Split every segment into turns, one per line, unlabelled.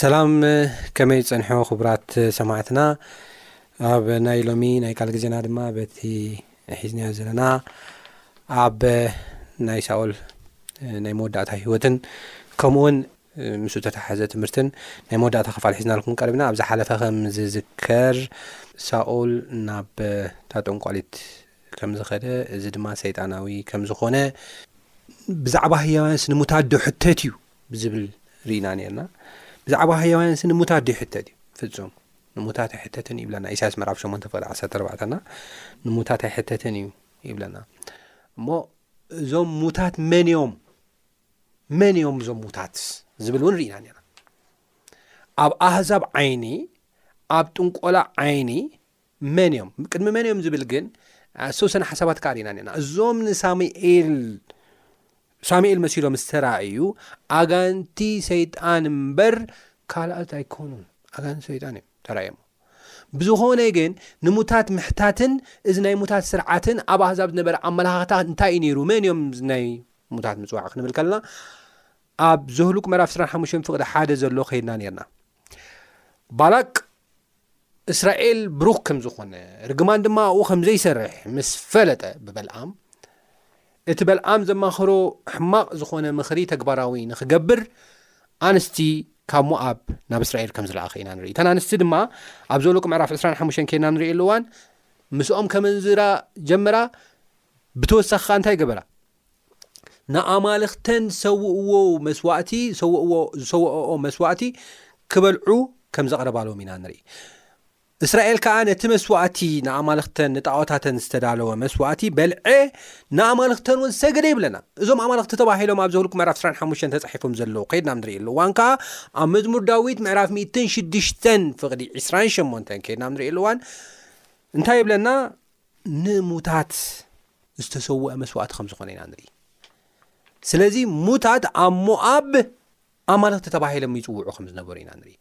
ሰላም ከመይ ዝፀንሐ ክቡራት ሰማዕትና ኣብ ናይ ሎሚ ናይ ቃል ግዜና ድማ በቲ ሒዝናዮ ዘለና ኣብ ናይ ሳኦል ናይ መወዳእታ ሂወትን ከምኡውን ምስ እተተሓዘ ትምህርትን ናይ መወዳእታ ክፋል ሒዝናልኩም ቀሪብና ኣብ ዝሓለፈ ከም ዝዝከር ሳኦል ናብ ታጠንቋሊት ከም ዝኸደ እዚ ድማ ሰይጣናዊ ከም ዝኾነ ብዛዕባ ህያውያንስ ንሙታት ዶ ሕተት እዩ ብዝብል ርኢና ነርና ብዛዕባ ህያውያንስ ንሙታት ዶ ይሕተት እዩ ፍፁም ንሙታት ኣይሕተትን እዩ ይብለና ኢሳያስ ምዕራፍ ሸሞንተ ፍቅዲ ዓሰርተ ኣርባዕተ እና ንሙታት ኣይሕተትን እዩ ይብለና እሞ እዞም ሙታት መን እዮም መን እዮም እዞም ሙታት ዝብል እውን ርኢና ኒና ኣብ ኣህዛብ ዓይኒ ኣብ ጥንቆላ ዓይኒ መን እዮም ቅድሚ መን እዮም ዝብል ግን ኣሰውሰነ ሓሳባት ካኣ ርኢና ኒና እዞም ንሳሙኤል ሳሙኤል መሲሎም ዝተራእዩ ኣጋንቲ ሰይጣን እምበር ካልኣት ኣይኮኑን ኣጋንቲ ሰይጣን እዮም ተራእየሞ ብዝኾነ ግን ንሙታት ምሕታትን እዚ ናይ ሙታት ስርዓትን ኣብ ኣህዛብ ዝነበረ ኣመላኻኽታ እንታይ እዩ ነይሩ መን እዮም ናይ ሙታት ምፅዋዕ ክንብል ከለና ኣብ ዘህሉቅ መራፍ ስራን ሓሙሽን ፍቅዲ ሓደ ዘሎ ከይድና ነርና ባላቅ እስራኤል ብሩኽ ከም ዝኾነ ርግማን ድማ ኣብኡ ከም ዘይሰርሕ ምስ ፈለጠ ብበልኣም እቲ በልኣም ዘማኸሮ ሕማቕ ዝኾነ ምኽሪ ተግባራዊ ንክገብር ኣንስቲ ካብ ሞኣብ ናብ እስራኤል ከም ዝለኣኸ ኢና ንርኢ እተን ኣንስቲ ድማ ኣብ ዘሎቁ ምዕራፍ 25 ከና ንሪኦ ኣለዋን ምስኦም ከመንዝራ ጀመራ ብተወሳኺ ከ እንታይ ገበራ ንኣማልኽተን ዝሰውእዎ መስዋእቲ ዝሰውእዎ ዝሰውእኦ መስዋእቲ ክበልዑ ከም ዘቕረባሎም ኢና ንርኢ እስራኤል ከኣ ነቲ መስዋእቲ ንኣማልኽተን ንጣዖታተን ዝተዳለወ መስዋእቲ በልዐ ንኣማልኽተን እውን ሰገደ ይብለና እዞም ኣማልኽቲ ተባሂሎም ኣብ ዘብልኩ ምዕራፍ 25 ተፃሒፎም ዘለዉ ከይድና ንርእየሉ እዋን ከዓ ኣብ መዝሙር ዳዊት ምዕራፍ 106 ፍቕዲ 28 ከይድና ንርእየሉ እዋን እንታይ ይብለና ንሙታት ዝተሰውኣ መስዋእቲ ከም ዝኾነ ኢና ንርኢ ስለዚ ሙታት ኣብ ሞኣብ ኣማልኽቲ ተባሂሎም ይፅውዑ ከም ዝነበሩ ኢና ንርኢ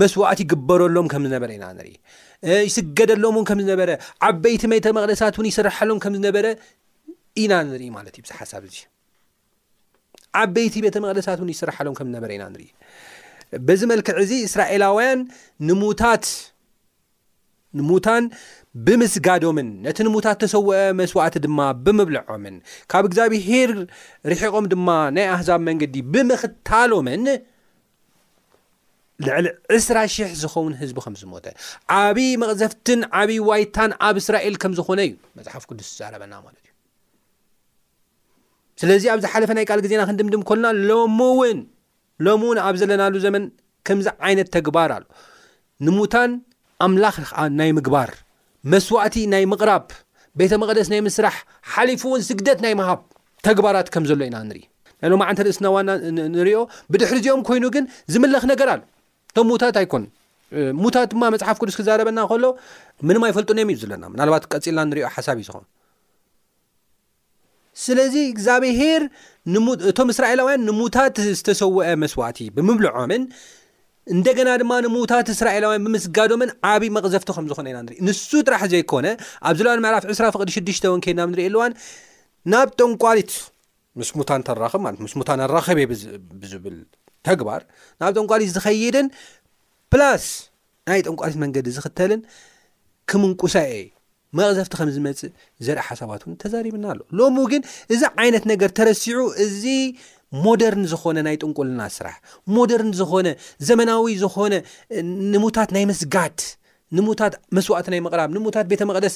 መስዋእቲ ይግበረሎም ከም ዝነበረ ኢና ንርኢ ይስገደሎም እውን ከም ዝነበረ ዓበይቲ መይተ መቅደሳት እውን ይስርሐሎም ከም ዝነበረ ኢና ንርኢ ማለት እዩ ሓሳብ እዚ ዓበይቲ ቤተ መቅደሳት እውን ይስርሐሎም ከም ዝነበረ ኢና ንርኢ በዚ መልክዕ እዚ እስራኤላውያን ንሙታት ንሙታን ብምስጋዶምን ነቲ ንሙታት ተሰውአ መስዋእቲ ድማ ብምብልዖምን ካብ እግዚኣብሄር ርሒቖም ድማ ናይ ኣህዛብ መንገዲ ብምኽታሎምን ልዕሊ ዕስራ ሽሕ ዝኸውን ህዝቢ ከም ዝሞተ ዓብዪ መቕዘፍትን ዓብዪ ዋይታን ኣብ እስራኤል ከም ዝኾነ እዩ መፅሓፍ ቅዱስ ዝዛረበና ማለት እዩ ስለዚ ኣብ ዝሓለፈ ናይ ቃል ግዜና ክንድምድም ኮልና ሎሚ እውን ሎሚ እውን ኣብ ዘለናሉ ዘመን ከምዚ ዓይነት ተግባር ኣሎ። ንሙታን ኣምላኽ ናይ ምግባር፣ መስዋእቲ ናይ ምቕራብ፣ ቤተ መቕደስ ናይ ምስራሕ፣ ሓሊፉ እውን ስግደት ናይ ምሃብ ተግባራት ከም ዘሎ ኢና ንርኢ። ናይ ሎማዓንቲ ርእስና ዋና ንሪኦ ብድሕሪ እዚኦም ኮይኑ ግን ዝምለኽ ነገር ኣሎ እቶም ሙታት ኣይኮኑን ሙታት ድማ መፅሓፍ ቅዱስ ክዛረበና ከሎ ምንም ኣይፈልጡን እዮም እዩ ዝለና ምናልባት ቀፂልና ንሪኦ ሓሳብ እዩ ዝኾን ስለዚ እግዚኣብሄር እቶም እስራኤላውያን ንሙታት ዝተሰውአ መስዋእቲ ብምብልዖምን እንደገና ድማ ንምውታት እስራኤላውያን ብምስጋዶምን ዓብይ መቕዘፍቲ ከም ዝኾነ ኢና ንርኢ ንሱ ጥራሕ ዘይኮነ ኣብ ዘለዋን ምዕራፍ 20 ፍቅዲ 6 እውን ከይና ንርኢ ኣለዋን ናብ ጠንቋሊት ምስ ሙታን ተራኽብ ማለት ምስ ሙታን ኣራኸብ እየ ብዝብል ተግባር ናብ ጠንቋሊት ዝኸይድን ፕላስ ናይ ጠንቋሊት መንገዲ ዝኽተልን ክምንቁሳ እየ መቕዘፍቲ ከም ዝመጽእ ዘርኢ ሓሳባት እውን ተዛሪብና ኣሎ። ሎሚ ግን እዚ ዓይነት ነገር ተረሲዑ እዚ ሞደርን ዝኾነ ናይ ጥንቁልና ስራሕ ሞደርን ዝኾነ ዘመናዊ ዝኾነ ንሙታት ናይ ምስጋድ ንሙታት መስዋእቲ ናይ ምቕራብ ንሙታት ቤተ መቕደስ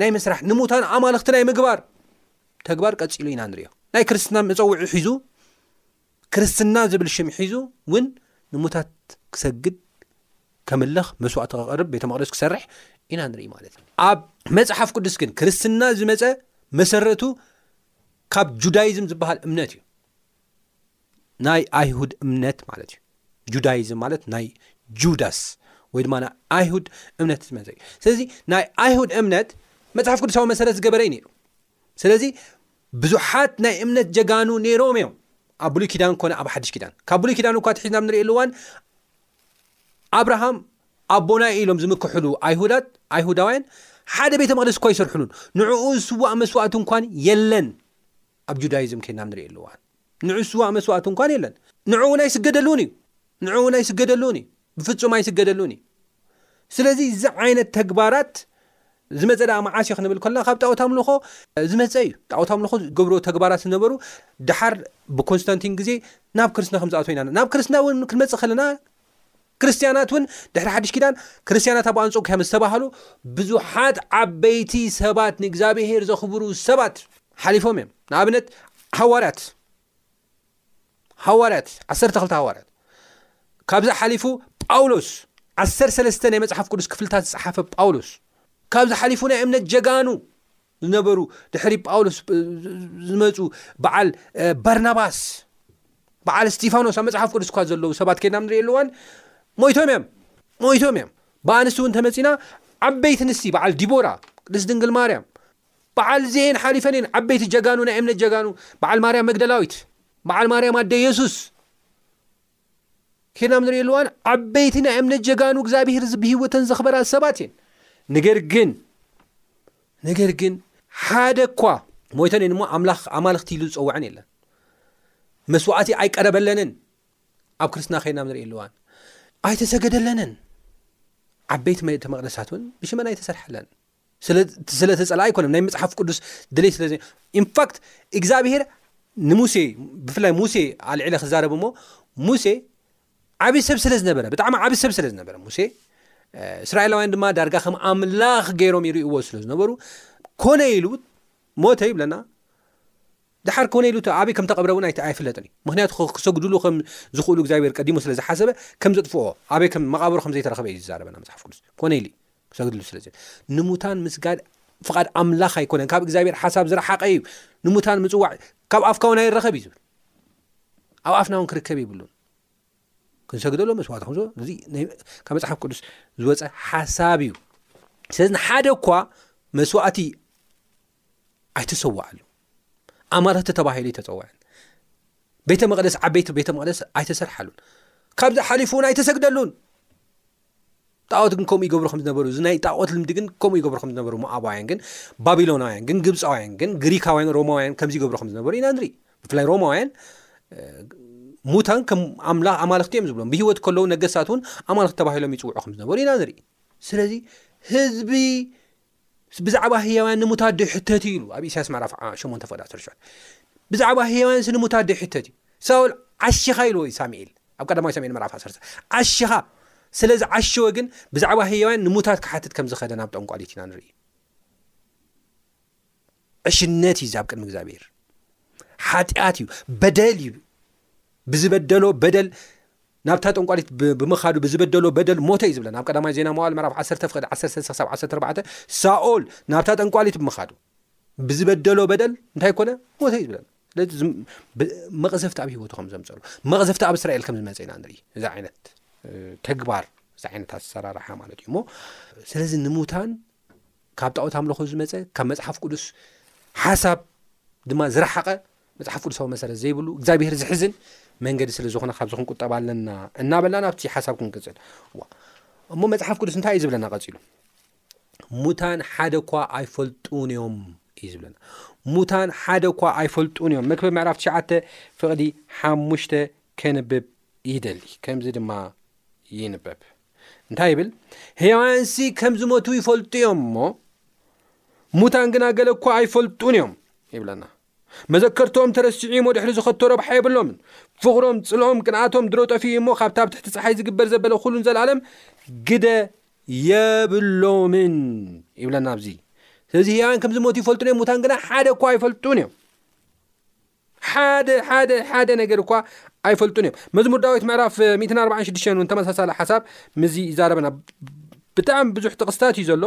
ናይ ምስራሕ ንሙታን ኣማልኽቲ ናይ ምግባር ተግባር ቀፂሉ ኢና ንሪኦ ናይ ክርስትና መፀውዒ ሒዙ ክርስትና ዝብል ሽም ሒዙ ውን ንሙታት ክሰግድ ከምልኽ መስዋእቲ ክቕርብ ቤተ መቕደስ ክሰርሕ ኢና ንርኢ ማለት እዩ ኣብ መፅሓፍ ቅዱስ ግን ክርስትና ዝመፀ መሰረቱ ካብ ጁዳይዝም ዝበሃል እምነት እዩ ናይ ኣይሁድ እምነት ማለት እዩ ጁዳይዝም ማለት ናይ ጁዳስ ወይ ድማ ናይ ኣይሁድ እምነት ዝመዘ እዩ ስለዚ ናይ ኣይሁድ እምነት መፅሓፍ ቅዱሳዊ መሰረት ዝገበረ ዩ ነይሩ ስለዚ ብዙሓት ናይ እምነት ጀጋኑ ነይሮም እዮም ኣብ ብሉይ ኪዳን ኮነ ኣብ ሓድሽ ኪዳን ካብ ብሉይ ኪዳን እኳ ትሒዝና ንርእየሉ እዋን ኣብርሃም ኣቦና ኢሎም ዝምክሕሉ ኣይሁዳት ኣይሁዳውያን ሓደ ቤተ መቅደስ እኳ ይሰርሕሉን ንዕኡ ዝስዋእ መስዋእቲ እንኳን የለን ኣብ ጁዳይዝም ከይና ንርእየሉ እዋን ንዑ ዝስዋእ መስዋእቲ እንኳን የለን። ንዑ እውን ኣይስገደሉን እዩ። ንዑ እውን ኣይስገደሉን እዩ። ብፍፁም ኣይስገደሉን እዩ። ስለዚ እዚ ዓይነት ተግባራት ዝመፀ ደኣ መዓስ እዩ ክንብል ከለና ካብ ጣዖት ኣምልኾ ዝመፀ እዩ። ጣዖት ኣምልኾ ዝገብርዎ ተግባራት ዝነበሩ ደሓር ብኮንስታንቲን ግዜ ናብ ክርስትና ከም ዝኣተው ኢና ናብ ክርስትና እውን ክንመፅእ ከለና ክርስትያናት እውን ድሕሪ ሓድሽ ኪዳን ክርስትያናት ኣብ ኣንጾኪያ ምስ ተባህሉ ብዙሓት ዓበይቲ ሰባት ንእግዚኣብሄር ዘኽብሩ ሰባት ሓሊፎም እዮም ንኣብነት ሃዋርያት ሃዋርያት ዓሰርተ ክልተ ሃዋርያት ካብዚ ሓሊፉ ጳውሎስ ዓሰር ሰለስተ ናይ መጽሓፍ ቅዱስ ክፍልታት ዝጸሓፈ ጳውሎስ ካብዚ ሓሊፉ ናይ እምነት ጀጋኑ ዝነበሩ ድሕሪ ጳውሎስ ዝመፁ በዓል በርናባስ በዓል እስጢፋኖስ ኣብ መፅሓፍ ቅዱስ እኳ ዘለዉ ሰባት ከይድና ንሪኦ ኣለዋን ሞይቶም እዮም ሞይቶም እዮም ብኣንስቲ እውን ተመፂና ዓበይቲ ንስቲ በዓል ዲቦራ ቅድስ ድንግል ማርያም በዓል ዘኤን ሓሊፈን እየን ዓበይቲ ጀጋኑ ናይ እምነት ጀጋኑ በዓል ማርያም መግደላዊት በዓል ማርያም ኣደ የሱስ ኬናም ንሪኤሉ እዋን ዓበይቲ ናይ እምነት ጀጋኑ እግዚኣብሔር ብህይወተን ዘኽበራ ሰባት እየን ነገር ግን ነገር ግን ሓደ እኳ ሞይተን እየን እሞ ኣምላኽ ኣማልኽቲ ኢሉ ዝፀውዐን የለን መስዋዕቲ ኣይቀረበለንን ኣብ ክርስትና ከይናም ንሪኤሉ እዋን ኣይተሰገደለንን ዓበይቲ መእተ መቅደሳት እውን ብሽመን ኣይተሰርሐለን ስለተፀልኣ ኣይኮነን ናይ መፅሓፍ ቅዱስ ድሌት ስለ ኢንፋክት እግዚኣብሄር ንሙሴ ብፍላይ ሙሴ ኣልዒለ ክዛረብ እሞ ሙሴ ዓብ ሰብ ስለ ዝነበረ ብጣዕሚ ዓብ ሰብ ስለ ዝነበረ ሙሴ እስራኤላውያን ድማ ዳርጋ ከም ኣምላኽ ገይሮም ይርእዎ ስለ ዝነበሩ ኮነ ኢሉ ሞተ ይብለና ድሓር ኮነ ኢሉ ኣበይ ከም ተቐብረ እውን ኣይፍለጥን እዩ ምክንያቱ ክሰግድሉ ከም ዝኽእሉ እግዚኣብሄር ቀዲሙ ስለ ዝሓሰበ ከም ዘጥፍኦ ኣበይ መቓብሩ ከም ዘይተረኸበ እዩ ዝዛረበና መፅሓፍ ቅዱስ ኮነ ኢሉ እዩ ክሰግድሉ ስለ ዝል ንሙታን ምስጋድ ፍቓድ ኣምላኽ ኣይኮነን ካብ እግዚኣብሔር ሓሳብ ዝረሓቐ እዩ ንሙታን ምፅዋዕ ካብ ኣፍካ ውን ኣይረኸብ እዩ ዝብል ኣብ ኣፍና ውን ክርከብ ይብሉን ክንሰግደሎ መስዋዕት ኹ እዚ ካብ መፅሓፍ ቅዱስ ዝወፀ ሓሳብ እዩ ስለዚ ንሓደ እኳ መስዋእቲ ኣይተሰዋዕሉ ኣማልክቲ ተባሂሉ ኣይተፀውዐን ቤተ መቅደስ ዓበይቲ ቤተ መቅደስ ኣይተሰርሓሉን ካብዚ ሓሊፉ እውን ኣይተሰግደሉን ጣዖት ግን ከምኡ ይገብሩ ከም ዝነበሩ እዚ ናይ ጣዖት ልምዲ ግን ከምኡ ይገብሩ ከም ዝነበሩ ሞኣባውያን ግን ባቢሎናውያን ግን ግብፃውያን ግን ግሪካውያን ሮማውያን ከምዚ ይገብሩ ከም ዝነበሩ ኢና ንርኢ ብፍላይ ሮማውያን ሙታን ከም ኣምላኽ ኣማልኽቲ እዮም ዝብሎም ብሂወት ከለዉ ነገስታት እውን ኣማልኽቲ ተባሂሎም ይፅውዑ ከም ዝነበሩ ኢና ንርኢ ስለዚ ህዝቢ ብዛዕባ ህያውያን ንሙታት ዶ ይሕተት እዩ ኢሉ ኣብ ኢሳያስ ምዕራፍ ዓ- ሸሞንተ ፈቐድ ዓሰርተ ሸውዓተ ብዛዕባ ህያውያንስ ንሙታት ዶ ይሕተት እዩ ሳውል ዓሽኻ ኢልዎ እዩ ሳሙኤል ኣብ ቀዳማዊ ሳሙኤል ምዕራፍ ዓሰርተ ዓሽኻ ስለ ዝዓሸወ ግን ብዛዕባ ህያውያን ንሙታት ክሓትት ከም ዝኸደ ናብ ጠንቋሊት ኢና ንርኢ ዕሽነት እዩ ዛብ ቅድሚ እግዚኣብሔር ሓጢኣት እዩ በደል እዩ ብዝበደሎ በደል ናብታ ጠንቋሊት ብምኻዱ ብዝበደሎ በደል ሞተ እዩ ዝብለን ኣብ ቀዳማይ ዜና መዋል መራፍ ዓሰ ፍቅድ ዓሰ ክሳብ ዓሰ ኣርባዕተ ሳኦል ናብታ ጠንቋሊት ብምኻዱ ብዝበደሎ በደል እንታይ ኮነ ሞተ እዩ ዝብለን ስለዚ መቕዘፍቲ ኣብ ሂወቱ ከም ዘምፀሉ መቕዘፍቲ ኣብ እስራኤል ከም ዝመፀ ኢና ንርኢ እዚ ዓይነት ተግባር እዚ ዓይነት ኣሰራርሓ ማለት እዩ እሞ ስለዚ ንሙታን ካብ ጣኦት ኣምልኾ ዝመጸ ካብ መጽሓፍ ቅዱስ ሓሳብ ድማ ዝረሓቐ መጽሓፍ ቅዱሳዊ መሰረት ዘይብሉ እግዚኣብሄር ዝሕዝን መንገዲ ስለ ዝኾነ ካብዚ ክንቁጠብ ኣለና እናበልና ናብቲ ሓሳብ ክንቅጽል እሞ መጽሓፍ ቅዱስ እንታይ እዩ ዝብለና ቀጺሉ ሙታን ሓደ እኳ ኣይፈልጡን እዮም እዩ ዝብለና ሙታን ሓደ እኳ ኣይፈልጡን እዮም መክበብ ምዕራፍ ትሽዓተ ፍቕዲ ሓሙሽተ ከንብብ ይደሊ ከምዚ ድማ ይንበብ እንታይ ይብል? ህያዋንሲ ከም ዝሞቱ ይፈልጡ እዮም እሞ ሙታን ግና ገለ እኳ ኣይፈልጡን እዮም ይብለና። መዘከርቶም ተረሲዑ እሞ ድሕሪ ዝኸቶ ረብሓ የብሎምን። ፍቕሮም፣ ጽልኦም፣ ቅንኣቶም ድሮ ጠፊኡ እሞ ካብታ ኣብ ትሕቲ ፀሓይ ዝግበር ዘበለ ኩሉን ዘለኣለም ግደ የብሎምን ይብለና ኣብዚ። ስለዚ ህያዋን ከም ዝሞቱ ይፈልጡን እዮም፣ ሙታን ግና ሓደ እኳ ኣይፈልጡን እዮም። ሓደ ሓደ ሓደ ነገር እኳ ኣይፈልጡን እዮም መዝሙር ዳዊት ምዕራፍ 146 እውን ተመሳሳሊ ሓሳብ ምዚ ይዛረበና ብጣዕሚ ብዙሕ ጥቕስታት እዩ ዘሎ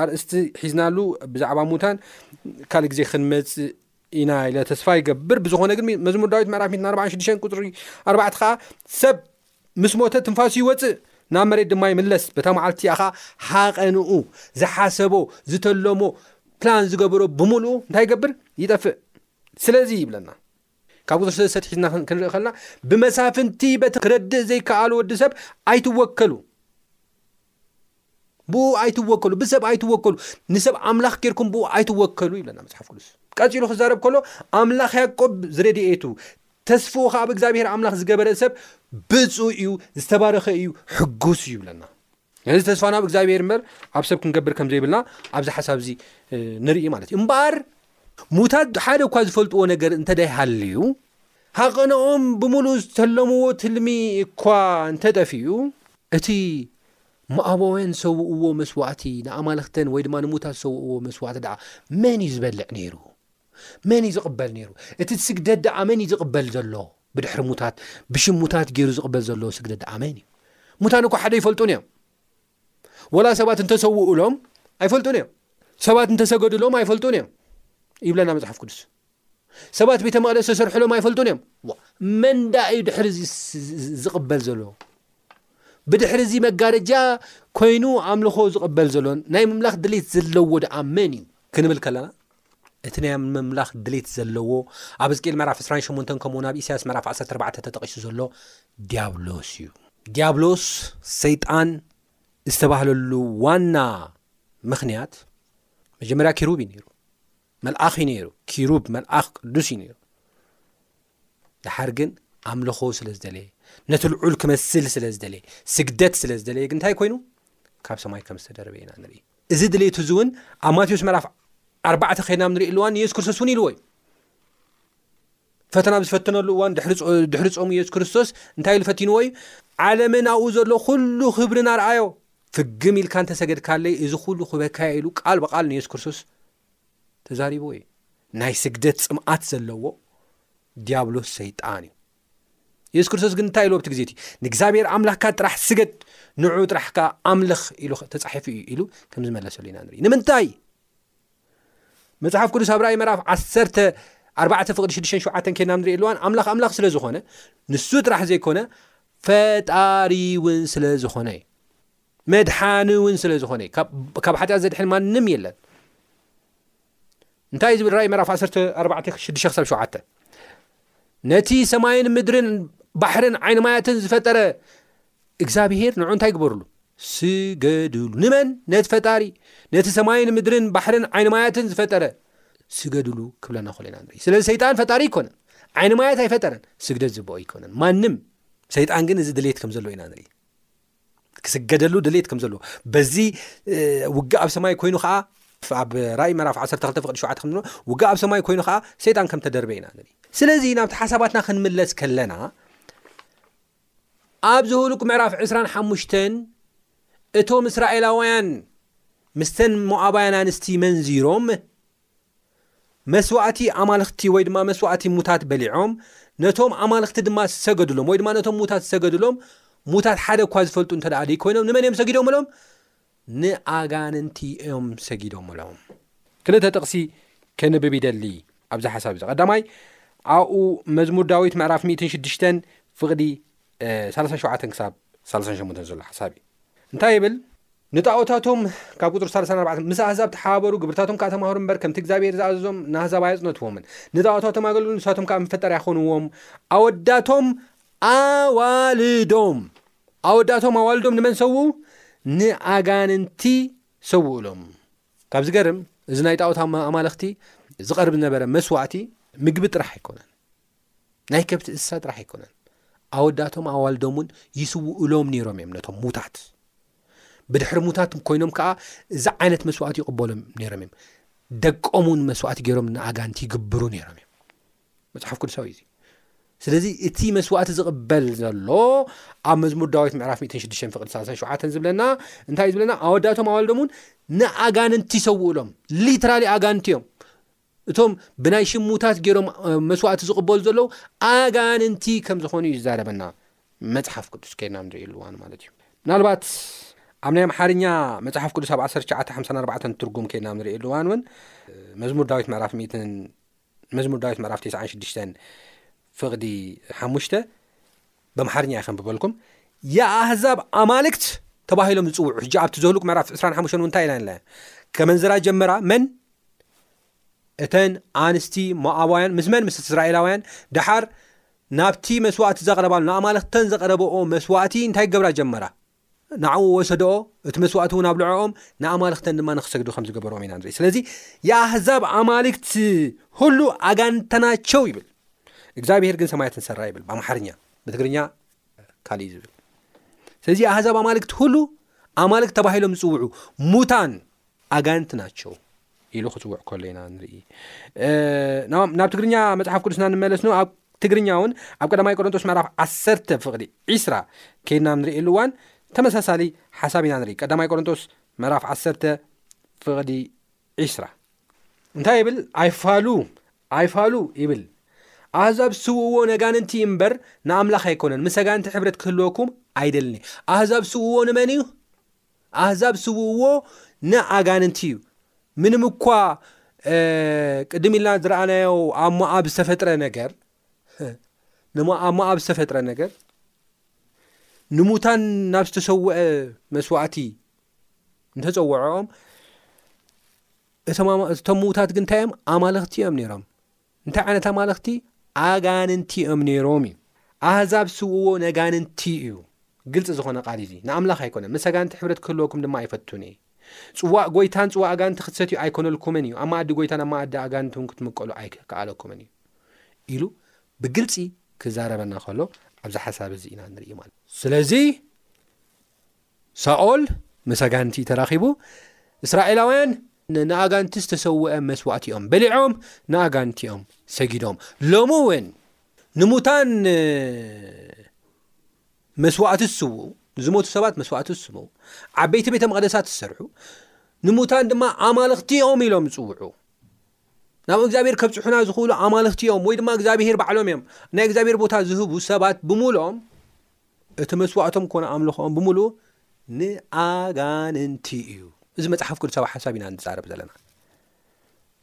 ኣርእስቲ ሒዝናሉ ብዛዕባ ሙታን ካልእ ግዜ ክንመፅእ ኢና ኢለ ተስፋ ይገብር ብዝኾነ ግን መዝሙር ዳዊት ምዕራፍ 146 ቁፅሪ 4 ከዓ ሰብ ምስ ሞተ ትንፋሱ ይወጽእ፣ ናብ መሬት ድማ ይምለስ። በታ መዓልቲ እቲኣ ኸኣ ሃቐንኡ፣ ዝሓሰቦ፣ ዝተለሞ፣ ፕላን ዝገበሮ ብምልኡ እንታይ ይገብር? ይጠፍእ። ስለዚ ይብለና ካብ ቁፅሪ ሰለስተ ትሒዝና ክንርኢ ከለና ብመሳፍንቲ በቲ ክረድእ ዘይከኣሉ ወዲ ሰብ ኣይትወከሉ ብኡ ኣይትወከሉ ብሰብ ኣይትወከሉ ንሰብ ኣምላኽ ጌርኩም ብኡ ኣይትወከሉ ይብለና መጽሓፍ ቅዱስ ቀጺሉ ክዛረብ ከሎ ኣምላኽ ያቆብ ዝረድኤቱ ተስፍኡ ከዓ ብ እግዚኣብሔር ኣምላኽ ዝገበረ ሰብ ብፁ እዩ ዝተባረኸ እዩ ሕጉስ እዩ ይብለና ነዚ ተስፋና ብ እግዚኣብሔር እምበር ኣብ ሰብ ክንገብር ከም ዘይብልና ኣብዚ ሓሳብ እዚ ንርኢ ማለት እዩ እምበኣር ሙታት ሓደ እኳ ዝፈልጥዎ ነገር እንተደይሃልዩ ሃቐነኦም ብምሉእ ዝተለምዎ ትልሚ እኳ እንተጠፍኡ እቲ ሞኣባውያን ዝሰውእዎ መስዋእቲ፣ ንኣማልኽተን ወይ ድማ ንምዉታት ዝሰውእዎ መስዋእቲ ደኣ መን እዩ ዝበልዕ ነይሩ? መን እዩ ዝቕበል ነይሩ? እቲ ስግደት ደኣ መን እዩ ዝቕበል ዘሎ? ብድሕሪ ሙታት ብሽም ሙታት ገይሩ ዝቕበል ዘሎ ስግደት ደኣ መን እዩ? ሙታን እኳ ሓደ ኣይፈልጡን እዮም። ወላ ሰባት እንተሰውኡሎም ኣይፈልጡን እዮም። ሰባት እንተሰገዱሎም ኣይፈልጡን እዮም ይብለና መጽሓፍ ቅዱስ። ሰባት ቤተ መቅደስ ተሰርሑሎም ኣይፈልጡን እዮም ዋ መን ዳኣ እዩ ድሕሪ እዚ ስ- ዝ- ዝቕበል ዘሎ ብድሕሪ እዚ መጋረጃ ኮይኑ ኣምልኾ ዝቕበል ዘሎ ናይ ምምላኽ ድሌት ዘለዎ ድኣ መን እዩ ክንብል ከለና እቲ ናይ ምምላኽ ድሌት ዘለዎ ኣብ ሕዝቅኤል ምዕራፍ 28 ከምኡውን ኣብ ኢሳያስ ምዕራፍ 14 ተጠቒሱ ዘሎ ዲያብሎስ እዩ ዲያብሎስ ሰይጣን ዝተባህለሉ ዋና ምኽንያት መጀመርያ ኪሩብ እዩ ነይሩ መልኣኽ እዩ ነይሩ ኪሩብ መልኣኽ ቅዱስ እዩ ነይሩ ደሓር ግን ኣምልኾ ስለ ዝደለየ ነቲ ልዑል ክመስል ስለ ዝደለየ ስግደት ስለ ዝደለየ ግን እንታይ ኮይኑ ካብ ሰማይ ከም ዝተደረበ ኢና ንርኢ እዚ ድሌት እዚ እውን ኣብ ማቴዎስ መራፍ ኣርባዕተ ከይና ንርኢ ኣለዋ ንየሱስ ክርስቶስ እውን ኢልዎ እዩ ፈተና ብ ዝፈተነሉ እዋን ድሕሪ ፆሙ የሱስ ክርስቶስ እንታይ ኢሉ ፈቲንዎ እዩ ዓለምን ኣብኡ ዘሎ ኩሉ ክብርን ኣርኣዮ ፍግም ኢልካ እንተሰገድካለይ እዚ ኩሉ ክበካያ ኢሉ ቃል ብቃል ንየሱስ ክርስቶስ ተዛሪብዎ እዩ ናይ ስግደት ጽምኣት ዘለዎ ዲያብሎስ ሰይጣን እዩ የሱስ ክርስቶስ ግን እንታይ ኢሉ ኣብቲ ግዜ እቲ ንእግዚኣብሔር ኣምላኽካ ጥራሕ ስገድ ንዑ ጥራሕ ከ ኣምልኽ ኢሉ ተፃሒፉ እዩ ኢሉ ከም ዝመለሰሉ ኢና ንርኢ ንምንታይ መፅሓፍ ቅዱስ ኣብ ራእይ መራፍ ዓሰርተ ኣርባዕተ ፍቅዲ ሽዱሽተ ሸውዓተ ከና ንሪኢ ኣለዋን ኣምላኽ ኣምላኽ ስለ ዝኾነ ንሱ ጥራሕ ዘይኮነ ፈጣሪ እውን ስለ ዝኾነ እዩ መድሓኒ ውን ስለ ዝኾነ እዩ ካብ ሓጢኣት ዘድሕን ማንም የለን እንታይ ዝብል ራእይ ምዕራፍ 14:6-7 ነቲ ሰማይን ምድርን ባሕርን ዓይኒ ማያትን ዝፈጠረ እግዚኣብሄር ንዑ እንታይ ግበርሉ ስገድሉ ንመን ነቲ ፈጣሪ ነቲ ሰማይን ምድርን ባሕርን ዓይኒ ማያትን ዝፈጠረ ስገድሉ ክብለና ኮለ ኢና ንርኢ ስለዚ ሰይጣን ፈጣሪ ኣይኮነን ዓይኒ ማያት ኣይፈጠረን ስግደት ዝበኦ ኣይኮነን ማንም ሰይጣን ግን እዚ ድሌት ከም ዘሎ ኢና ንርኢ ክስገደሉ ድሌት ከም ዘለዎ በዚ ውግእ ኣብ ሰማይ ኮይኑ ከዓ ኣብ ራእይ መራፍ 12 ፍቅዲ 7 ከም ውግእ ኣብ ሰማይ ኮይኑ ከዓ ሰይጣን ከም ተደርበ ኢና ንርኢ ስለዚ ናብቲ ሓሳባትና ክንምለስ ከለና ኣብ ዝህሉክ ምዕራፍ 25 እቶም እስራኤላውያን ምስተን ሞኣባያን ኣንስቲ መንዚሮም መስዋእቲ ኣማልኽቲ ወይ ድማ መስዋእቲ ሙታት በሊዖም፣ ነቶም ኣማልኽቲ ድማ ዝሰገዱሎም፣ ወይ ድማ ነቶም ሙታት ዝሰገዱሎም ሙታት ሓደ እኳ ዝፈልጡ እንተ ደኣ ደይኮይኖም፣ ንመን እዮም ሰጊዶምሎም? ንኣጋንንቲ እዮም ሰጊዶምሎም። ክልተ ጥቕሲ ከንብብ ይደሊ ኣብዚ ሓሳብ እዚ። ቀዳማይ፣ ኣብኡ መዝሙር ዳዊት ምዕራፍ ሚእትን ሽዱሽተን ፍቕዲ ሰላሳን ሸውዓተን ክሳብ ሰላሳን ሸሞንተን ዘሎ ሓሳብ እዩ። እንታይ ይብል? ንጣኦታቶም፣ ካብ ቍጽሪ ሳልሳን ኣርባዕተን፣ ምስ ኣህዛብ ተሓባበሩ፣ ግብርታቶም ከኣ ተማህሩ እምበር፣ ከምቲ እግዚኣብሄር ዝኣዘዞም ንኣህዛብ ኣየጽነትዎምን። ንጣኦታቶም ኣገልግሉ፣ ንሳቶም ከኣ መፈጠርያ ዀንዎም። ኣወዳቶም ኣዋልዶም ኣወዳቶም ኣዋልዶም ንመን ሰውኡ? ንኣጋንንቲ ሰውኡሎም። ካብ ዝገርም፣ እዚ ናይ ጣኦት ኣማልኽቲ ዝቐርብ ዝነበረ መስዋእቲ፣ ምግቢ ጥራሕ ኣይኰነን። ናይ ከብቲ እንስሳ ጥራሕ ኣይኮነን ኣወዳቶም ኣዋልዶም እውን ይስውእሎም ነይሮም እዮም ነቶም ሙታት ብድሕሪ ሙታት ኮይኖም ከዓ እዚ ዓይነት መስዋእቲ ይቕበሎም ነይሮም እዮም ደቆም እውን መስዋእቲ ገይሮም ንኣጋንቲ ይግብሩ ነይሮም እዮም መፅሓፍ ቅዱሳዊ እዩ ስለዚ እቲ መስዋእቲ ዝቕበል ዘሎ ኣብ መዝሙር ዳዊት ምዕራፍ 16 ፍቅዲ 37 ዝብለና እንታይ እዩ ዝብለና ኣወዳቶም ኣዋልዶም እውን ንኣጋንንቲ ይሰውእሎም ሊትራሊ ኣጋንቲ እዮም እቶም ብናይ ሽም ሙታት ገይሮም መስዋእቲ ዝቕበሉ ዘለዉ ኣጋንንቲ ከም ዝኾኑ እዩ ዝዛረበና መጽሓፍ ቅዱስ ከይድና ንርእየሉ እዋን ማለት እዩ ምናልባት ኣብ ናይ ኣምሓርኛ መጽሓፍ ቅዱስ ኣብ 1954 ትርጉም ከይድና ንርእየሉ እዋን እውን መዝሙር ዳዊት ምዕራፍ ሚትን መዝሙር ዳዊት ምዕራፍ 96 ፍቕዲ ሓሙሽተ በምሓርኛ እየ ከንብበልኩም የኣህዛብ ኣማልክት ተባሂሎም ዝፅውዑ ሕጂ ኣብቲ ዘህሉቅ ምዕራፍ ዕስራን ሓሙሽተን እውን እንታይ ኢላ ንላ ከመንዝራ ጀመራ መን እተን ኣንስቲ ሞኣባውያን ምስ መን ምስ እስራኤላውያን ደሓር ናብቲ መስዋእቲ ዘቕረባሉ ንኣማልክተን ዘቕረበኦ መስዋእቲ እንታይ ገብራ ጀመራ ንዓኡ ወሰድኦ፣ እቲ መስዋእቲ እውን ኣብልዐኦም፣ ንኣማልኽተን ድማ ንክሰግዱ ከም ዝገበርዎም ኢና ንርኢ። ስለዚ የኣህዛብ ኣማልክት ሁሉ ኣጋንንተ ናቸው ይብል፣ እግዚኣብሄር ግን ሰማያት ንሰራ ይብል ብኣምሓርኛ፣ ብትግርኛ ካልእ እዩ ዝብል። ስለዚ የኣህዛብ ኣማልክት ሁሉ ኣማልክት ተባሂሎም ዝፅውዑ ሙታን ኣጋንንቲ ናቸው ኢሉ ክፅውዕ ከሎ ኢና ንርኢ ናብ ትግርኛ መፅሓፍ ቅዱስና ንመለስ ን ኣብ ትግርኛ እውን ኣብ ቀዳማይ ቆረንጦስ ምዕራፍ ዓሰርተ ፍቕዲ ዒስራ ከይድና ንርእየሉ እዋን ተመሳሳሊ ሓሳብ ኢና ንርኢ ቀዳማይ ቆረንጦስ ምዕራፍ ዓሰርተ ፍቕዲ ዒስራ እንታይ ይብል ኣይፋሉ ኣይፋሉ ይብል ኣህዛብ ስውእዎ ነጋንንቲ እምበር ንኣምላኽ ኣይኮነን ምስ ኣጋንንቲ ሕብረት ክህልወኩም ኣይደልኒ ኣህዛብ ስውእዎ ንመን እዩ ኣህዛብ ዝስውእዎ ን ኣጋንንቲ እዩ ምንም እኳ ቅድም ኢልና ዝረኣናዮ ኣብ ሞኣብ ዝተፈጥረ ነገር ኣብ ሞኣብ ዝተፈጥረ ነገር ንሙታን ናብ ዝተሰውዐ መስዋእቲ እንተፀውዖኦም እቶም ምዉታት ግን እንታይ እዮም ኣማልኽቲ እዮም ነይሮም እንታይ ዓይነት ኣማልኽቲ? ኣጋንንቲ እዮም ነይሮም እዩ። ኣህዛብ ዝስውእዎ ነጋንንቲ እዩ። ግልፂ ዝኾነ ቃል እዩ። ንኣምላኽ ኣይኮነን። ምስ ኣጋንንቲ ሕብረት ክህልወኩም ድማ ኣይፈቱን እየ። ፅዋእ ጎይታን ፅዋእ ኣጋንንቲ ክትሰትዩ ኣይኮነልኩምን እዩ። ኣብ መኣዲ ጎይታን ኣብ መኣዲ ኣጋንንቲ እውን ክትምቀሉ ኣይከኣለኩምን እዩ። ኢሉ ብግልፂ ክዛረበና ከሎ ኣብዚ ሓሳብ እዚ ኢና ንርኢ ማለት ስለዚ ሳኦል ምስ ኣጋንንቲ ተራኺቡ፣ እስራኤላውያን ንኣጋንቲ ዝተሰውአ መስዋእቲኦም በሊዖም ንኣጋንቲኦም ሰጊዶም። ሎሚ እውን ንሙታን መስዋእቲ ዝስውኡ፣ ንዝሞቱ ሰባት መስዋእቲ ዝስውኡ፣ ዓበይቲ ቤተ መቕደሳት ዝሰርሑ፣ ንሙታን ድማ ኣማልኽቲኦም ኢሎም ዝፅውዑ ናብ እግዚኣብሔር ከብፅሑና ዝኽእሉ ኣማልኽቲ እዮም ወይ ድማ እግዚኣብሔር ባዕሎም እዮም ናይ እግዚኣብሔር ቦታ ዝህቡ ሰባት ብምልኦም እቲ መስዋእቶም ኮነ ኣምልኾኦም ብምሉኡ ንኣጋንንቲ እዩ። እዚ መጽሓፍ ቅዱሳዊ ሓሳብ ኢና ንዛረብ ዘለና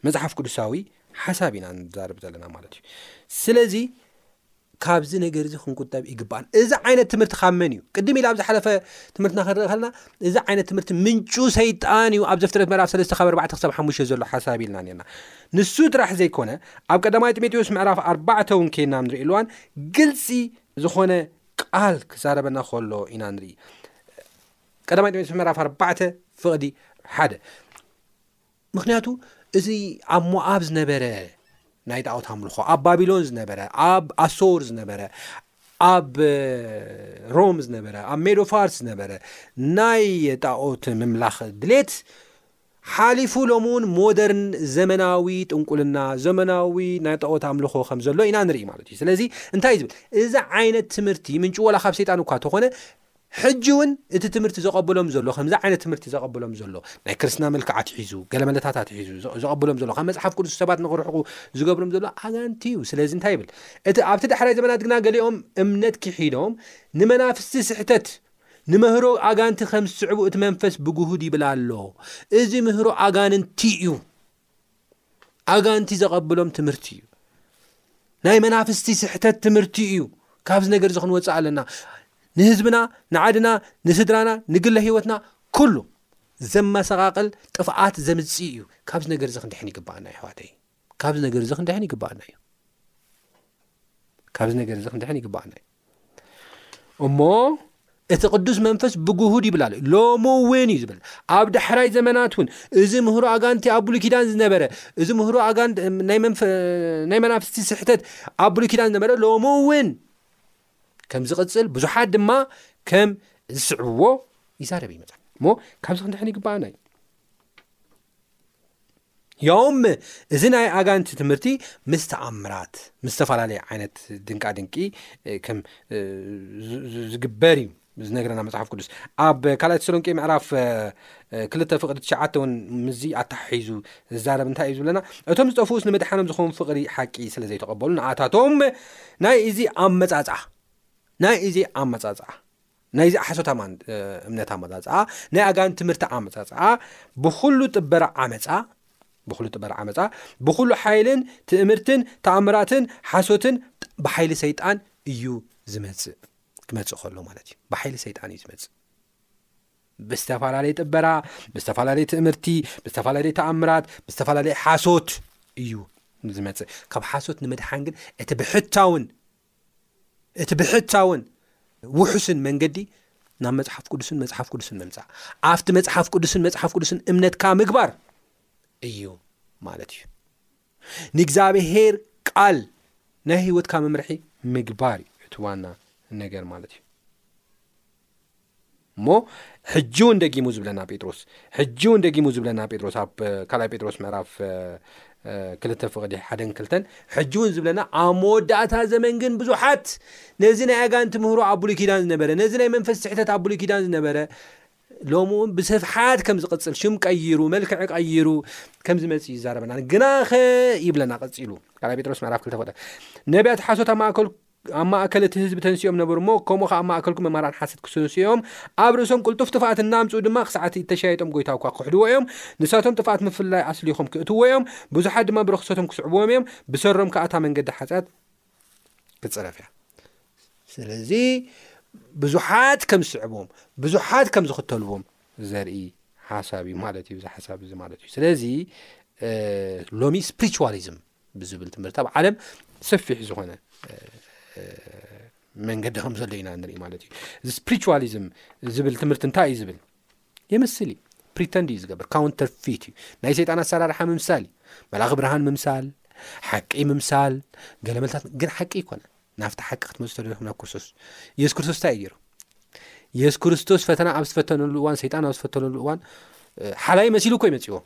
መጽሓፍ ቅዱሳዊ ሓሳብ ኢና ንዛረብ ዘለና ማለት እዩ ስለዚ ካብዚ ነገር እዚ ክንቁጠብ ይግባኣን እዚ ዓይነት ትምህርቲ ካብ መን እዩ ቅድም ኢል ኣብ ዝሓለፈ ትምህርትና ክንርኢ ከለና እዚ ዓይነት ትምህርቲ ምንጩ ሰይጣን እዩ ኣብ ዘፍትረት ምዕራፍ ሰለስተ ካብ ኣርባዕተ ክሳብ ሓሙሽተ ዘሎ ሓሳብ ኢልና ነርና ንሱ ጥራሕ ዘይኮነ ኣብ ቀዳማይ ጢሞቴዎስ ምዕራፍ ኣርባዕተ እውን ከይና ንርኢ ኣለዋን ግልፂ ዝኾነ ቃል ክዛረበና ከሎ ኢና ንርኢ ቀዳማይ ጢሞቴዎስ ምዕራፍ ኣርባዕተ ፍቕዲ ሓደ ምክንያቱ እዚ ኣብ ሞኣብ ዝነበረ ናይ ጣዖት ኣምልኾ ኣብ ባቢሎን ዝነበረ ኣብ ኣሶር ዝነበረ ኣብ ሮም ዝነበረ ኣብ ሜዶፋርስ ዝነበረ ናይ ጣኦት ምምላኽ ድሌት ሓሊፉ ሎሚ እውን ሞደርን ዘመናዊ ጥንቁልና ዘመናዊ ናይ ጣዖት ኣምልኾ ከም ዘሎ ኢና ንርኢ ማለት እዩ ስለዚ እንታይ ዝብል እዚ ዓይነት ትምህርቲ ምንጩ ወላ ካብ ሰይጣን እኳ ተኾነ ሕጂ እውን እቲ ትምህርቲ ዘቐብሎም ዘሎ ከምዚ ዓይነት ትምህርቲ ዘቐብሎም ዘሎ ናይ ክርስትና መልክዕ ኣትሒዙ ገለ መለታት ኣትሒዙ ዘቐብሎም ዘሎ ካብ መጽሓፍ ቅዱስ ሰባት ንኽርሕቑ ዝገብርም ዘሎ ኣጋንቲ እዩ ስለዚ እንታይ ይብል እቲ ኣብቲ ዳሕራይ ዘመናት ግና ገሊኦም እምነት ክሒዶም ንመናፍስቲ ስሕተት ንምህሮ ኣጋንቲ ከም ዝስዕቡ እቲ መንፈስ ብግሁድ ይብል ኣሎ። እዚ ምህሮ ኣጋንንቲ እዩ። ኣጋንቲ ዘቐብሎም ትምህርቲ እዩ። ናይ መናፍስቲ ስሕተት ትምህርቲ እዩ። ካብዚ ነገር እዚ ክንወፅእ ኣለና። ንህዝብና፣ ንዓድና፣ ንስድራና፣ ንግለ ህይወትና ኩሉ ዘመሰቃቅል ጥፍኣት ዘምፅእ እዩ ካብዚ ነገር እዚ ክንድሕን ይግበኣና ይሕዋተይ ካብዚ ነገር እዚ ክንድሕን ይግበኣና እዩ ካብዚ ነገር እዚ ክንድሕን ይግበኣና እዩ እሞ እቲ ቅዱስ መንፈስ ብግሁድ ይብል ኣሎ ሎሙ እውን እዩ ዝብል ኣብ ዳሕራይ ዘመናት እውን እዚ ምህሮ ኣጋንቲ ኣብ ብሉይ ኪዳን ዝነበረ እዚ ምህሮ ኣጋን ናይ መናፍስቲ ስሕተት ኣብ ብሉይ ኪዳን ዝነበረ ሎሙ እውን ከም ዝቕፅል ብዙሓት ድማ ከም ዝስዕብዎ ይዛረብ ይመፅል እሞ ካብዚ ክንድሕን ይግበኣና እዩ ያውም እዚ ናይ ኣጋንንቲ ትምህርቲ ምስ ተኣምራት ምስ ዝተፈላለየ ዓይነት ድንቃ ድንቂ ከም ዝግበር እዩ ዝነገረና መፅሓፍ ቅዱስ ኣብ ካልኣይ ተሰሎንቄ ምዕራፍ ክልተ ፍቅሪ ትሽዓተ እውን ምስዚ ኣተሓሒዙ ዝዛረብ እንታይ እዩ ዝብለና እቶም ዝጠፍኡስ ንምድሓኖም ዝኸውን ፍቅሪ ሓቂ ስለ ዘይተቐበሉ ንኣታቶም ናይ እዚ ኣመፃፅኣ ናይ እዚ ኣመፃፅኣ ናይዚ ሓሶት ኣማን እምነት ኣመጻጽኣ ናይ ኣጋን ትምህርቲ ኣመጻጽኣ ብኹሉ ጥበረ ዓመጻ ብኹሉ ጥበረ ዓመጻ ብኹሉ ሓይልን ትእምርትን ተኣምራትን ሓሶትን ብሓይሊ ሰይጣን እዩ ዝመጽእ ክመጽእ ከሎ ማለት እዩ ብሓይሊ ሰይጣን እዩ ዝመጽእ ብዝተፈላለየ ጥበራ ብዝተፈላለየ ትእምርቲ ብዝተፈላለየ ተኣምራት ብዝተፈላለየ ሓሶት እዩ ዝመጽእ ካብ ሓሶት ንምድሓን ግን እቲ ብሕታውን እቲ ብሕታውን ውሑስን መንገዲ ናብ መጽሓፍ ቅዱስን መጽሓፍ ቅዱስን ምምጻእ ኣብቲ መጽሓፍ ቅዱስን መጽሓፍ ቅዱስን እምነትካ ምግባር እዩ ማለት እዩ ንእግዚኣብሄር ቃል ናይ ህይወትካ መምርሒ ምግባር እዩ እቲ ዋና ነገር ማለት እዩ እሞ ሕጂ እውን ደጊሙ ዝብለና ጴጥሮስ ሕጂ እውን ደጊሙ ዝብለና ጴጥሮስ ኣብ ካልኣይ ጴጥሮስ ምዕራፍ ክልተ ፍቕዲ ሓደን ክልተን ሕጂ እውን ዝብለና ኣብ መወዳእታ ዘመን ግን ብዙሓት ነዚ ናይ ኣጋን ትምህሮ ኣብ ብሉይ ኪዳን ዝነበረ ነዚ ናይ መንፈስ ስሕተት ኣብ ብሉይ ኪዳን ዝነበረ ሎሚ እውን ብስፍሓት ከም ዝቕፅል ሽም ቀይሩ መልክዕ ቀይሩ ከም ዝመፅእ ይዛረበና ግናኸ ይብለና ቀፂሉ ካልኣይ ጴጥሮስ ምዕራፍ ክልተ ነቢያት ሓሶት ኣብ ማእከል ኣብ ማእከል እቲ ህዝቢ ተንሲኦም ነበሩ እሞ፣ ከምኡ ኸኣ ኣብ ማእከልኩም መማህራን ሓሰት ክሰንሱ እዮም፣ ኣብ ርእሶም ቅልጡፍ ጥፍኣት እናምጽኡ ድማ ኽሳዕ እቲ እተሻየጦም ጐይታ እኳ ክኽሕድዎ እዮም። ንሳቶም ጥፍኣት ምፍልላይ ኣስሊኾም ክእትውዎ እዮም፣ ብዙሓት ድማ ብርኽሰቶም ክስዕብዎም እዮም፣ ብሰሮም ከኣ እታ መንገዲ ሓጢኣት ክትጽረፍ እያ። ስለዚ ብዙሓት ከም ዝስዕብዎም፣ ብዙሓት ከም ዝኽተልዎም ዘርኢ ሓሳብ እዩ ማለት እዩ እዚ ሓሳብ እዚ ማለት እዩ። ስለዚ ሎሚ ስፕሪቹዋሊዝም ብዝብል ትምህርቲ ኣብ ዓለም ሰፊሕ ዝኾነ መንገዲ ከም ዘሎ ኢና ንርኢ ማለት እዩ እዚ ስፕሪትዋሊዝም ዝብል ትምህርቲ እንታይ እዩ ዝብል የምስል እዩ ፕሪተንድ እዩ ዝገብር ካውንተር ፊት እዩ ናይ ሰይጣን ኣሰራርሓ ምምሳል እዩ መላኺ ብርሃን ምምሳል ሓቂ ምምሳል ገለመልታት ግን ሓቂ ይኮነ ናብቲ ሓቂ ክትመፁ ተደለኹም ናብ ክርስቶስ የሱስ ክርስቶስ እንታይ እዩ ገይሩ የሱስ ክርስቶስ ፈተና ኣብ ዝፈተነሉ እዋን ሰይጣን ኣብ ዝፈተነሉ እዋን ሓላይ መሲሉ እኮ ይመፅዎ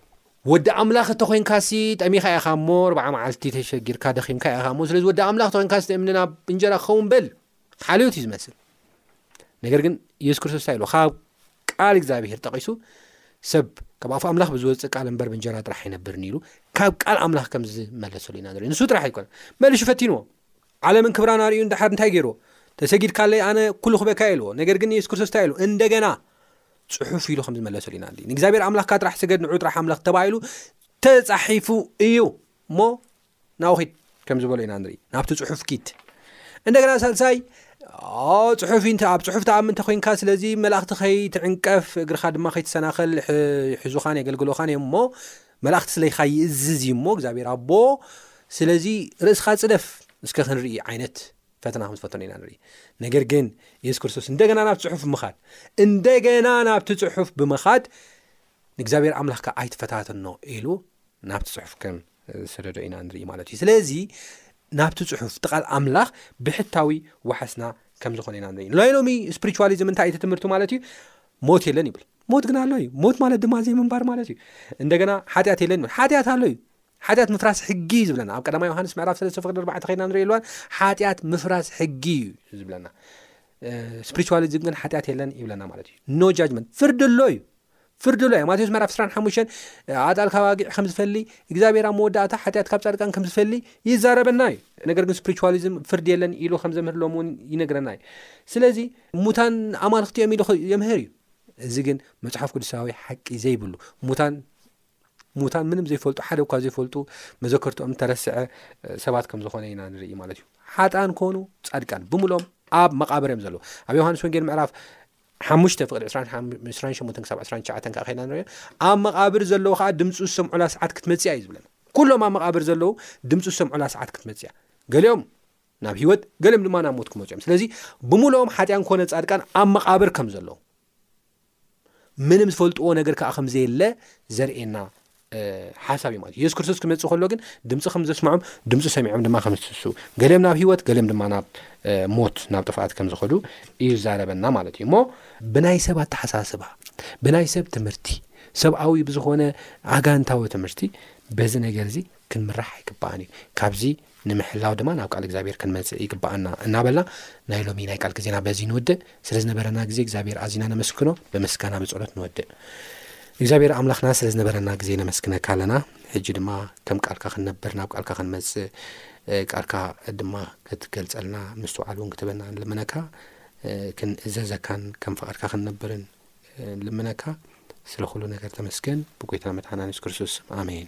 ወዲ ኣምላኽ እተኮይንካሲ ጠሚኻ ኢኻ እሞ ኣርባዓ መዓልቲ ተሸጊርካ ደኺምካ ኢኻ እሞ ስለዚ ወዲ ኣምላኽ እተኮይንካ ዝጠምኒ ናብ እንጀራ ክኸውን በል ሓልዮት እዩ ዝመስል ነገር ግን የሱስ ክርስቶስ እንታይ ኢሉ ካብ ቃል እግዚኣብሄር ጠቒሱ ሰብ ካብ ኣፍ ኣምላኽ ብዝወፅእ ቃል እምበር ብእንጀራ ጥራሕ ኣይነብርን ኢሉ ካብ ቃል ኣምላኽ ከም ዝመለሰሉ ኢና ንሪኦ ንሱ ጥራሕ ኣይኮነ መልሹ ፈቲንዎ ዓለምን ክብራን ኣርእዩ እንዳሓር እንታይ ገይርዎ ተሰጊድካለይ ኣነ ኩሉ ክበካ የልዎ ነገር ግን የሱስ ክርስቶስ እንታይ ኢሉ እንደገና ፅሑፍ ኢሉ ከም ዝመለሰሉ ኢና ንርኢ ንእግዚኣብሔር ኣምላኽካ ጥራሕ ስገድ ንዑ ጥራሕ ኣምላኽ ተባሂሉ ተፃሒፉ እዩ እሞ ናብኡ ኪድ ከም ዝበሎ ኢና ንርኢ ናብቲ ፅሑፍ ኪድ እንደገና ሳልሳይ ፅሑፍ ኣብ ፅሑፍ ተኣም እንተ ኮንካ ስለዚ መላእክቲ ከይትዕንቀፍ እግርካ ድማ ከይትሰናኸል ሕዙኻን የገልግሎኻን እዮም እሞ መላእክቲ ስለይካ ይእዝዝ እዩ እሞ እግዚኣብሔር ኣቦ ስለዚ ርእስካ ፅደፍ እስከ ክንርኢ ዓይነት ፈተና ከም ዝፈተኑ ኢና ንርኢ ነገር ግን የሱስ ክርስቶስ እንደገና ናብ ፅሑፍ ብምኻድ እንደገና ናብቲ ፅሑፍ ብምኻድ ንእግዚኣብሔር ኣምላኽካ ኣይትፈታተኖ ኢሉ ናብቲ ጽሑፍ ከም ዝሰደዶ ኢና ንርኢ ማለት እዩ ስለዚ ናብቲ ጽሑፍ ትቓል ኣምላኽ ብሕታዊ ዋሕስና ከም ዝኾነ ኢና ንርኢ ናይ ሎሚ ስፕሪትዋሊዝም እንታይ እቲ ትምህርቲ ማለት እዩ ሞት የለን ይብል ሞት ግን ኣሎ እዩ ሞት ማለት ድማ ዘይምንባር ማለት እዩ እንደገና ሓጢኣት የለን ይብል ሓጢኣት ኣሎ እዩ ሓጢኣት ምፍራስ ሕጊ እዩ ዝብለና ኣብ ቀዳማ ዮሃንስ ምዕራፍ ሰለስተ ፍቅዲ ኣርባዕተ ከይና ንሪኦ ኣለዋን ሓጢኣት ምፍራስ ሕጊ እዩ ዝብለና ስፕሪትዋሊዝም ግን ሓጢኣት የለን ይብለና ማለት እዩ ኖ ጃጅመንት ፍርዲ ኣሎ እዩ ፍርዲ ሎያ ማቴዎስ ምዕራፍ 25 ኣጣል ካብ ኣጊዕ ከም ዝፈሊ እግዚኣብሔር ኣብ መወዳእታ ሓጢኣት ካብ ጻድቃን ከም ዝፈሊ ይዛረበና እዩ ነገር ግን ስፕሪቹዋሊዝም ፍርዲ የለን ኢሉ ከም ዘምህር ሎም እውን ይነግረና እዩ ስለዚ ሙታን ኣማልክቲ እዮም ኢሉ የምህር እዩ እዚ ግን መፅሓፍ ቅዱሳዊ ሓቂ ዘይብሉ ሙታን ሙታን ምንም ዘይፈልጡ ሓደ እኳ ዘይፈልጡ መዘከርትኦም ተረስዐ ሰባት ከም ዝኾነ ኢና ንርኢ ማለት እዩ ሓጣን ኮኑ ጻድቃን ብምሎም ኣብ መቃብር እዮም ዘለዉ ኣብ ዮሃንስ ወንጌል ምዕራፍ ሓሙሽተ ፍቕዲ ዕስራን ሸሞንተን ክሳብ ዕስራን ትሽዓተን ከዓ ከይና ንሪኦ ኣብ መቓብር ዘለዉ ከዓ ድምፂ ዝሰምዑላ ሰዓት ክትመፅያ እዩ ዝብለና ኩሎም ኣብ መቓብር ዘለዉ ድምፂ ዝሰምዑላ ሰዓት ክትመፅያ ገሊኦም ናብ ሂወት ገሊኦም ድማ ናብ ሞት ክመፁ እዮም ስለዚ ብምሉኦም ሓጢያን ኮነ ፃድቃን ኣብ መቓብር ከም ዘለዉ ምንም ዝፈልጥዎ ነገር ከዓ ከምዘየለ ዘርእየና ሓሳብ እዩ ማለት እዩ የሱስ ክርስቶስ ክመጽእ ከሎ ግን ድምፂ ከም ዘስምዖም ድምፂ ሰሚዖም ድማ ከም ዝትስኡ ገሊኦም ናብ ሂወት ገሊኦም ድማ ናብ ሞት ናብ ጥፍኣት ከም ዝኸዱ እዩ ዛረበና ማለት እዩ እሞ ብናይ ሰብ ኣተሓሳስባ ብናይ ሰብ ትምህርቲ ሰብኣዊ ብዝኾነ ኣጋንታዊ ትምህርቲ
በዚ ነገር እዚ ክንምራሕ ኣይግባኣን እዩ ካብዚ ንምሕላው ድማ ናብ ቃል እግዚኣብሔር ክንመጽእ ይግብኣና እናበልና ናይ ሎሚ ናይ ቃል ግዜና በዚ ንወድእ ስለ ዝነበረና ግዜ እግዚኣብሔር ኣዚና ነመስግኖ ብምስጋና ብጸሎት ንወድእ እግዚኣብሔር ኣምላኽና ስለ ዝነበረና ግዜ ነመስግነካ ኣለና ሕጂ ድማ ከም ቃልካ ክንነብር ናብ ቃልካ ክንመጽእ ቃልካ ድማ ክትገልጸልና ምስትውዓል እውን ክትበና ንልምነካ ክንእዘዘካን ከም ፍቓድካ ክንነብርን ልምነካ ስለ ኩሉ ነገር ተመስገን ብጎይታና መድሓና ንስ ክርስቶስ ኣሜን